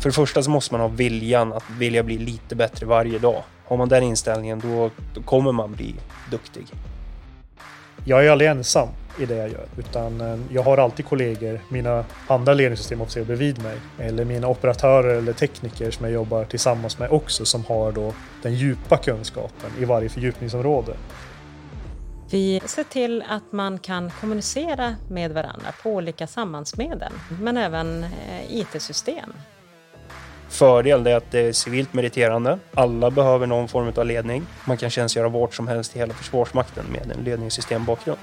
För det första så måste man ha viljan att vilja bli lite bättre varje dag. Har man den inställningen då, då kommer man bli duktig. Jag är aldrig ensam i det jag gör, utan eh, jag har alltid kollegor, mina andra ledningssystemofficerare bredvid mig, eller mina operatörer eller tekniker som jag jobbar tillsammans med också, som har då den djupa kunskapen i varje fördjupningsområde. Vi ser till att man kan kommunicera med varandra på olika sambandsmedel, men även eh, IT-system. Fördel är att det är civilt meriterande. Alla behöver någon form av ledning. Man kan tjänstgöra vart som helst i hela Försvarsmakten med en ledningssystembakgrund.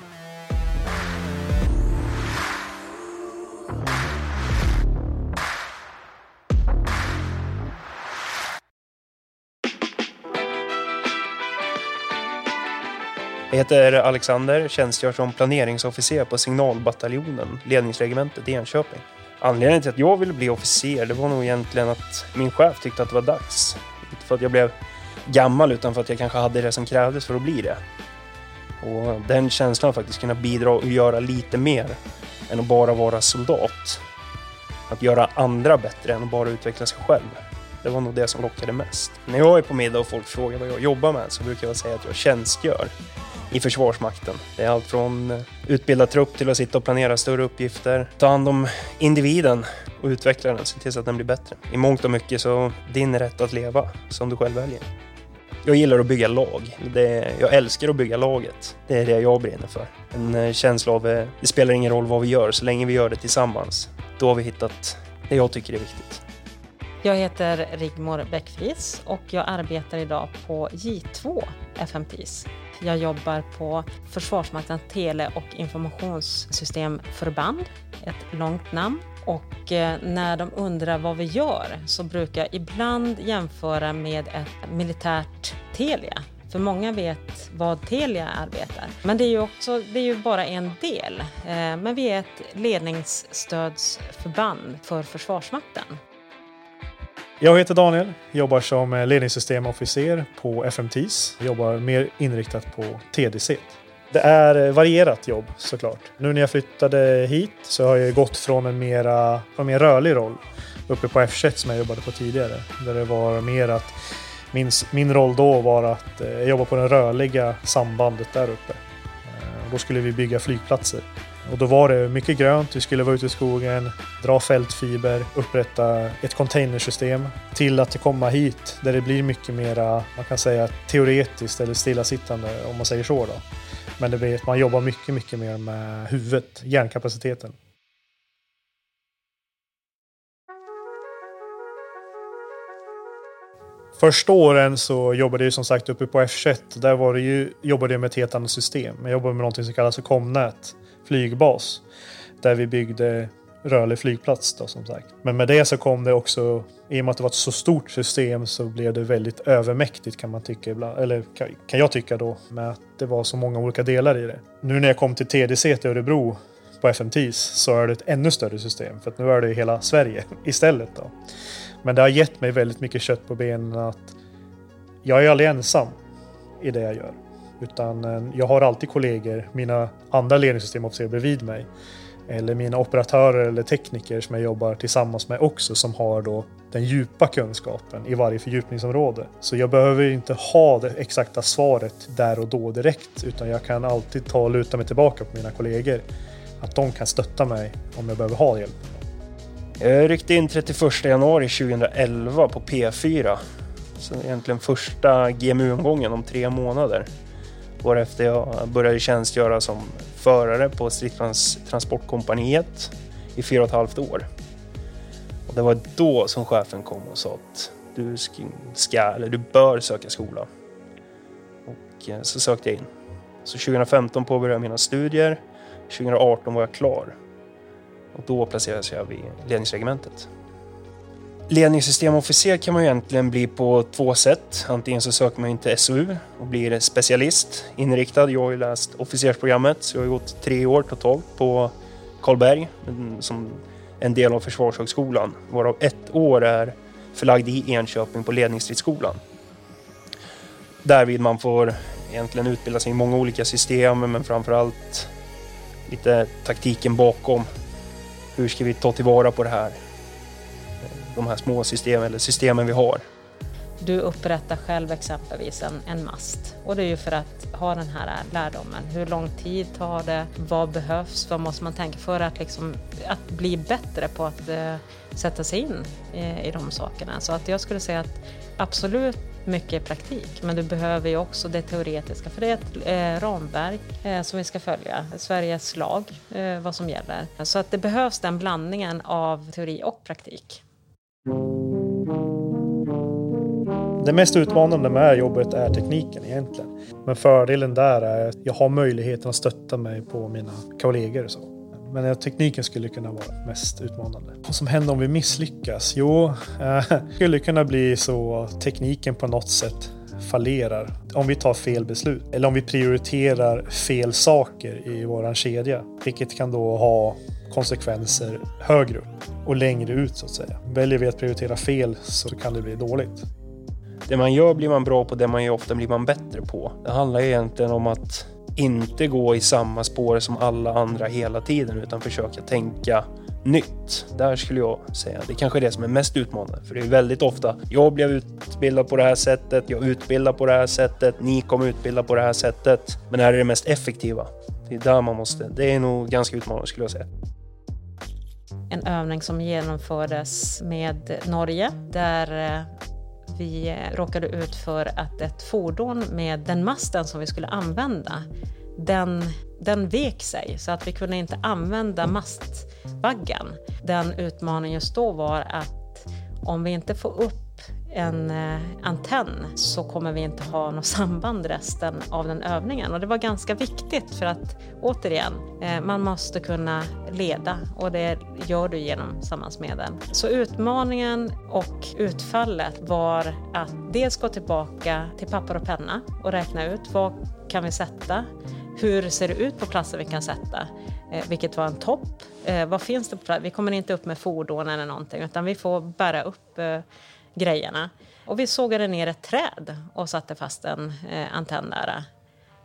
Jag heter Alexander, tjänstgör som planeringsofficer på signalbataljonen, ledningsregementet i Enköping. Anledningen till att jag ville bli officer det var nog egentligen att min chef tyckte att det var dags. Inte för att jag blev gammal utan för att jag kanske hade det som krävdes för att bli det. Och den känslan att faktiskt kunna bidra och göra lite mer än att bara vara soldat. Att göra andra bättre än att bara utveckla sig själv. Det var nog det som lockade mest. När jag är på middag och folk frågar vad jag jobbar med så brukar jag säga att jag tjänstgör i Försvarsmakten. Det är allt från eh, utbilda trupp till att sitta och planera större uppgifter, ta hand om individen och utveckla den, se till så att den blir bättre. I mångt och mycket så din rätt att leva som du själv väljer. Jag gillar att bygga lag. Det, jag älskar att bygga laget. Det är det jag brinner för. En eh, känsla av att det spelar ingen roll vad vi gör, så länge vi gör det tillsammans. Då har vi hittat det jag tycker är viktigt. Jag heter Rigmor Bäckfris och jag arbetar idag på J2 FMPs. Jag jobbar på Försvarsmaktens tele och informationssystemförband, ett långt namn. Och eh, när de undrar vad vi gör så brukar jag ibland jämföra med ett militärt Telia. För många vet vad Telia arbetar. Men det är ju, också, det är ju bara en del. Eh, men vi är ett ledningsstödsförband för Försvarsmakten. Jag heter Daniel, jobbar som ledningssystemofficer på FMTs. Jobbar mer inriktat på TDC. Det är varierat jobb såklart. Nu när jag flyttade hit så har jag gått från en mera, en mer rörlig roll uppe på F21 som jag jobbade på tidigare. Där det var mer att min, min roll då var att eh, jobba på det rörliga sambandet där uppe. Eh, då skulle vi bygga flygplatser. Och då var det mycket grönt, vi skulle vara ute i skogen, dra fältfiber, upprätta ett containersystem till att komma hit där det blir mycket mera, man kan säga teoretiskt eller stillasittande om man säger så då. Men det blir att man jobbar mycket, mycket mer med huvudet, hjärnkapaciteten. Första åren så jobbade jag som sagt uppe på F21. Där var det ju, jobbade jag med ett helt annat system. Jag jobbade med något som kallas för Comnät flygbas. Där vi byggde rörlig flygplats då som sagt. Men med det så kom det också, i och med att det var ett så stort system så blev det väldigt övermäktigt kan man tycka ibland. Eller kan jag tycka då, med att det var så många olika delar i det. Nu när jag kom till TDC till Örebro på FMTs så är det ett ännu större system för att nu är det hela Sverige istället då. Men det har gett mig väldigt mycket kött på benen att jag är aldrig ensam i det jag gör. Utan eh, jag har alltid kollegor, mina andra ledningssystemofficerare bredvid mig. Eller mina operatörer eller tekniker som jag jobbar tillsammans med också som har då den djupa kunskapen i varje fördjupningsområde. Så jag behöver inte ha det exakta svaret där och då direkt utan jag kan alltid ta och luta mig tillbaka på mina kollegor. Att de kan stötta mig om jag behöver ha hjälp. Jag ryckte in 31 januari 2011 på P4. Så egentligen första GMU-omgången om tre månader varefter jag började tjänstgöra som förare på stridsvagnstransportkompaniet i fyra och ett halvt år. Och det var då som chefen kom och sa att du ska, eller du bör söka skola. Och eh, så sökte jag in. Så 2015 påbörjade jag mina studier. 2018 var jag klar. Och då placerades jag vid ledningsregementet. Ledningssystemofficer kan man egentligen bli på två sätt. Antingen så söker man inte till SOU och blir specialist inriktad. Jag har ju läst officersprogrammet så jag har gått tre år totalt på Karlberg som en del av Försvarshögskolan. Varav ett år är förlagd i Enköping på ledningsstridsskolan. Därvid man får egentligen utbilda sig i många olika system men framförallt lite taktiken bakom. Hur ska vi ta tillvara på det här? De här små systemen eller systemen vi har. Du upprättar själv exempelvis en, en mast och det är ju för att ha den här lärdomen. Hur lång tid tar det? Vad behövs? Vad måste man tänka för att, liksom, att bli bättre på att uh, sätta sig in i, i de sakerna? Så att jag skulle säga att absolut mycket praktik, men du behöver ju också det teoretiska, för det är ett eh, ramverk eh, som vi ska följa, Sveriges lag, eh, vad som gäller. Så att det behövs den blandningen av teori och praktik. Det mest utmanande med jobbet är tekniken egentligen. Men fördelen där är att jag har möjligheten att stötta mig på mina kollegor. Och så. Men tekniken skulle kunna vara mest utmanande. Vad som händer om vi misslyckas? Jo, eh, det skulle kunna bli så att tekniken på något sätt fallerar. Om vi tar fel beslut. Eller om vi prioriterar fel saker i våran kedja. Vilket kan då ha konsekvenser högre upp och längre ut så att säga. Väljer vi att prioritera fel så kan det bli dåligt. Det man gör blir man bra på, det man gör ofta blir man bättre på. Det handlar egentligen om att inte gå i samma spår som alla andra hela tiden utan försöka tänka nytt. Där skulle jag säga. Det är kanske är det som är mest utmanande. För det är väldigt ofta, jag blev utbildad på det här sättet, jag utbildar på det här sättet, ni kommer utbilda på det här sättet. Men det här är det mest effektiva. Det är där man måste. Det är nog ganska utmanande skulle jag säga. En övning som genomfördes med Norge där eh, vi råkade ut för att ett fordon med den masten som vi skulle använda, den, den vek sig så att vi kunde inte använda mastvaggan. Den utmaningen just då var att om vi inte får upp en eh, antenn så kommer vi inte ha något samband resten av den övningen. Och det var ganska viktigt för att återigen, eh, man måste kunna leda och det gör du genom sammansmedel. Så utmaningen och utfallet var att dels gå tillbaka till papper och penna och räkna ut vad kan vi sätta? Hur ser det ut på platser vi kan sätta? Eh, vilket var en topp. Eh, vad finns det på plats? Vi kommer inte upp med fordon eller någonting utan vi får bära upp eh, grejerna. Och vi sågade ner ett träd och satte fast en eh, antenn där.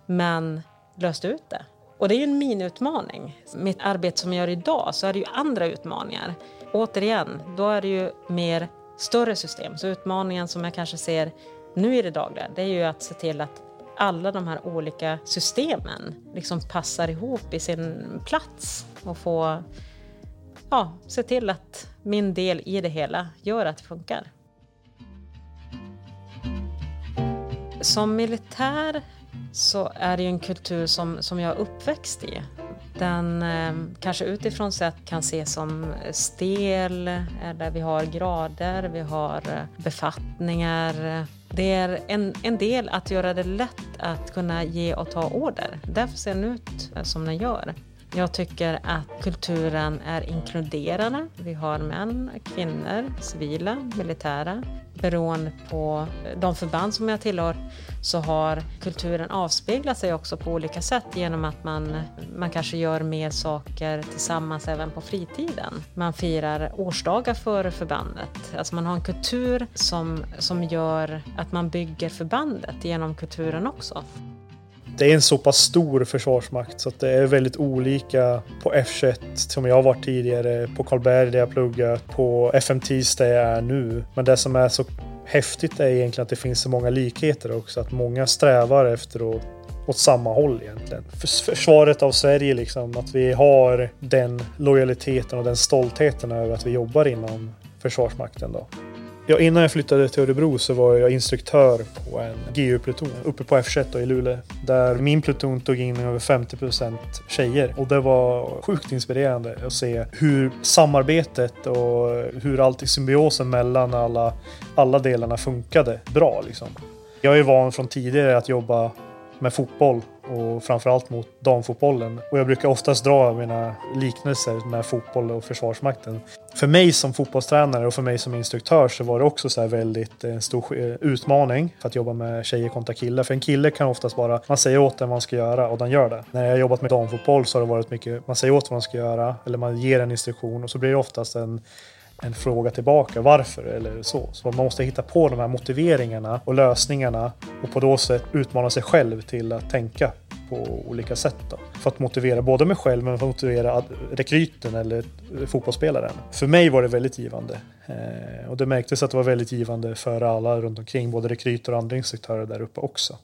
Men löste ut det. Och det är ju en minutmaning. Mitt arbete som jag gör idag så är det ju andra utmaningar. Återigen, då är det ju mer större system. Så utmaningen som jag kanske ser nu i det dagliga, det är ju att se till att alla de här olika systemen liksom passar ihop i sin plats och få ja, se till att min del i det hela gör att det funkar. Som militär så är det ju en kultur som, som jag är uppväxt i. Den eh, kanske utifrån sett kan ses som stel, eh, eller vi har grader, vi har eh, befattningar. Det är en, en del att göra det lätt att kunna ge och ta order. Därför ser den ut eh, som den gör. Jag tycker att kulturen är inkluderande. Vi har män, kvinnor, civila, militära. Beroende på de förband som jag tillhör så har kulturen avspeglat sig också på olika sätt genom att man, man kanske gör mer saker tillsammans även på fritiden. Man firar årsdagar för förbandet. Alltså man har en kultur som, som gör att man bygger förbandet genom kulturen också det är en så pass stor försvarsmakt så att det är väldigt olika på F21 som jag har varit tidigare, på Karlberg där jag pluggat, på FMTs där jag är nu. Men det som är så häftigt är egentligen att det finns så många likheter också, att många strävar efter att åt samma håll egentligen. Försvaret av Sverige liksom, att vi har den lojaliteten och den stoltheten över att vi jobbar inom Försvarsmakten då. Ja, innan jag flyttade till Örebro så var jag instruktör på en GU-pluton uppe på F21 i Luleå. Där min pluton tog in över 50% tjejer. Och det var sjukt inspirerande att se hur samarbetet och hur allt i symbiosen mellan alla, alla delarna funkade bra. Liksom. Jag är van från tidigare att jobba med fotboll och framförallt mot damfotbollen. Och jag brukar oftast dra mina liknelser med fotboll och Försvarsmakten. För mig som fotbollstränare och för mig som instruktör så var det också så väldigt en stor eh, utmaning för att jobba med tjejer kontra killar. För en kille kan oftast bara, man säger åt den vad man ska göra och den gör det. När jag har jobbat med damfotboll så har det varit mycket, man säger åt vad man ska göra eller man ger en instruktion och så blir det oftast en en fråga tillbaka varför eller så. Så man måste hitta på de här motiveringarna och lösningarna och på då sätt utmana sig själv till att tänka på olika sätt. Då. För att motivera både mig själv men för att motivera rekryten eller fotbollsspelaren. För mig var det väldigt givande. Eh, och det märktes att det var väldigt givande för alla runt omkring, både rekryter och andra instruktörer där uppe också.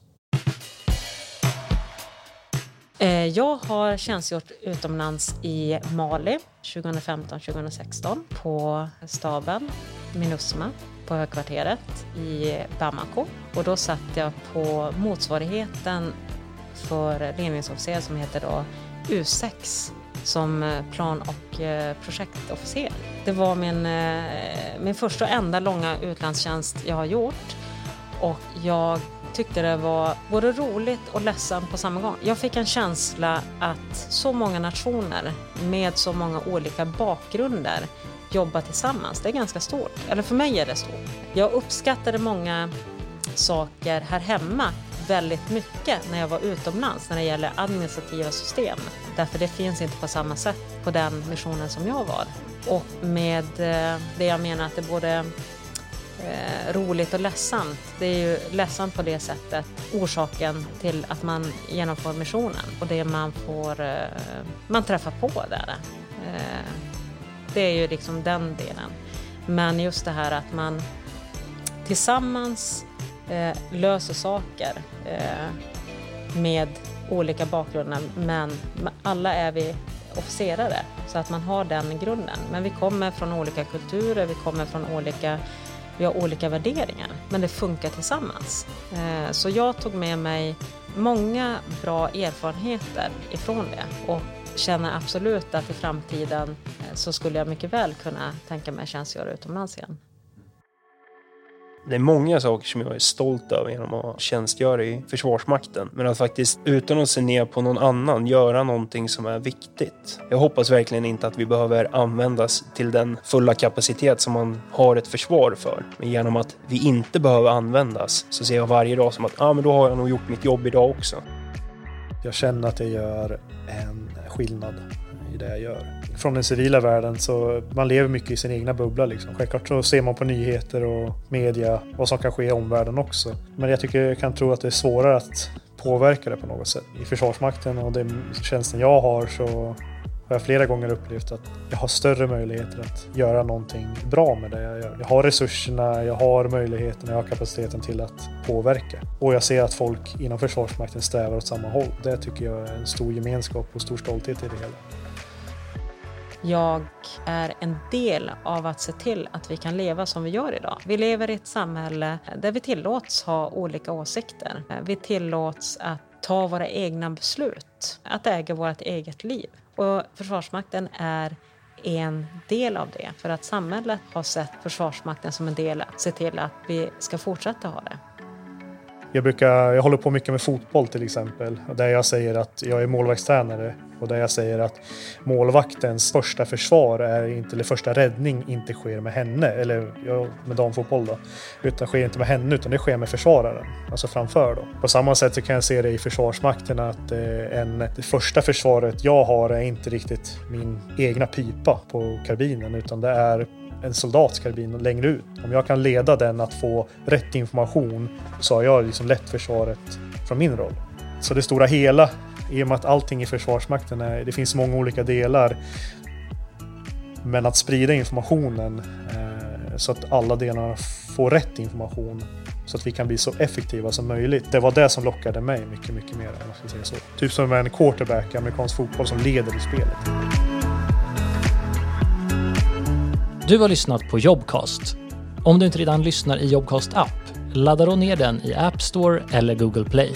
Eh, jag har tjänstgjort utomlands i Mali 2015-2016 på staben Minusma på högkvarteret i Bamako. Och då satt jag på motsvarigheten för ledningsofficer som heter då U6 som eh, plan och eh, projektofficer. Det var min, min första och enda långa utlandstjänst jag har gjort och jag tyckte det var både roligt och ledsamt på samma gång. Jag fick en känsla att så många nationer med så många olika bakgrunder jobbar tillsammans. Det är ganska stort. Eller för mig är det stort. Jag uppskattade många saker här hemma väldigt mycket när jag var utomlands när det gäller administrativa system. Därför det finns inte på samma sätt på den missionen som jag var. Och med eh, det jag menar att det både eh, roligt och ledsamt. Det är ju ledsamt på det sättet, orsaken till att man genomför missionen och det man får, eh, man träffar på där. Eh, det är ju liksom den delen. Men just det här att man tillsammans eh, löser saker eh, med olika bakgrunder men alla är vi officerare så att man har den grunden. Men vi kommer från olika kulturer, vi kommer från olika vi har olika värderingar, men det funkar tillsammans. Eh, så jag tog med mig många bra erfarenheter ifrån det och känner absolut att i framtiden eh, så skulle jag mycket väl kunna tänka mig att tjänstgöra utomlands igen. Det är många saker som jag är stolt över genom att tjänstgöra i Försvarsmakten. Men att faktiskt utan att se ner på någon annan göra någonting som är viktigt. Jag hoppas verkligen inte att vi behöver användas till den fulla kapacitet som man har ett försvar för. Men genom att vi inte behöver användas så ser jag varje dag som att ah, men då har jag nog gjort mitt jobb idag också. Jag känner att jag gör en skillnad i det jag gör. Från den civila världen så man lever mycket i sin egna bubbla liksom. Självklart så ser man på nyheter och media vad som kan ske i omvärlden också. Men jag tycker jag kan tro att det är svårare att påverka det på något sätt. I Försvarsmakten och den tjänsten jag har så har jag flera gånger upplevt att jag har större möjligheter att göra någonting bra med det jag gör. Jag har resurserna, jag har möjligheterna, jag har kapaciteten till att påverka. Och jag ser att folk inom Försvarsmakten strävar åt samma håll. Det tycker jag är en stor gemenskap och stor stolthet i det hela. Jag är en del av att se till att vi kan leva som vi gör idag. Vi lever i ett samhälle där vi tillåts ha olika åsikter. Vi tillåts att ta våra egna beslut, att äga vårt eget liv. Och Försvarsmakten är en del av det, för att samhället har sett Försvarsmakten som en del att se till att vi ska fortsätta ha det. Jag, brukar, jag håller på mycket med fotboll till exempel, där jag säger att jag är målvaktstränare och där jag säger att målvaktens första försvar, är inte, eller första räddning, inte sker med henne, eller ja, med damfotboll då, utan sker inte med henne utan det sker med försvararen, alltså framför då. På samma sätt så kan jag se det i Försvarsmakten att eh, en, det första försvaret jag har är inte riktigt min egna pipa på karbinen utan det är en soldats karbin längre ut. Om jag kan leda den att få rätt information så har jag liksom lätt försvaret från min roll. Så det stora hela, i och med att allting i Försvarsmakten är, det finns många olika delar. Men att sprida informationen eh, så att alla delarna får rätt information så att vi kan bli så effektiva som möjligt. Det var det som lockade mig mycket, mycket mer. Om ska säga så. Typ som en quarterback i amerikansk fotboll som leder i spelet. Du har lyssnat på Jobcast. Om du inte redan lyssnar i Jobcast app, ladda då ner den i App Store eller Google Play.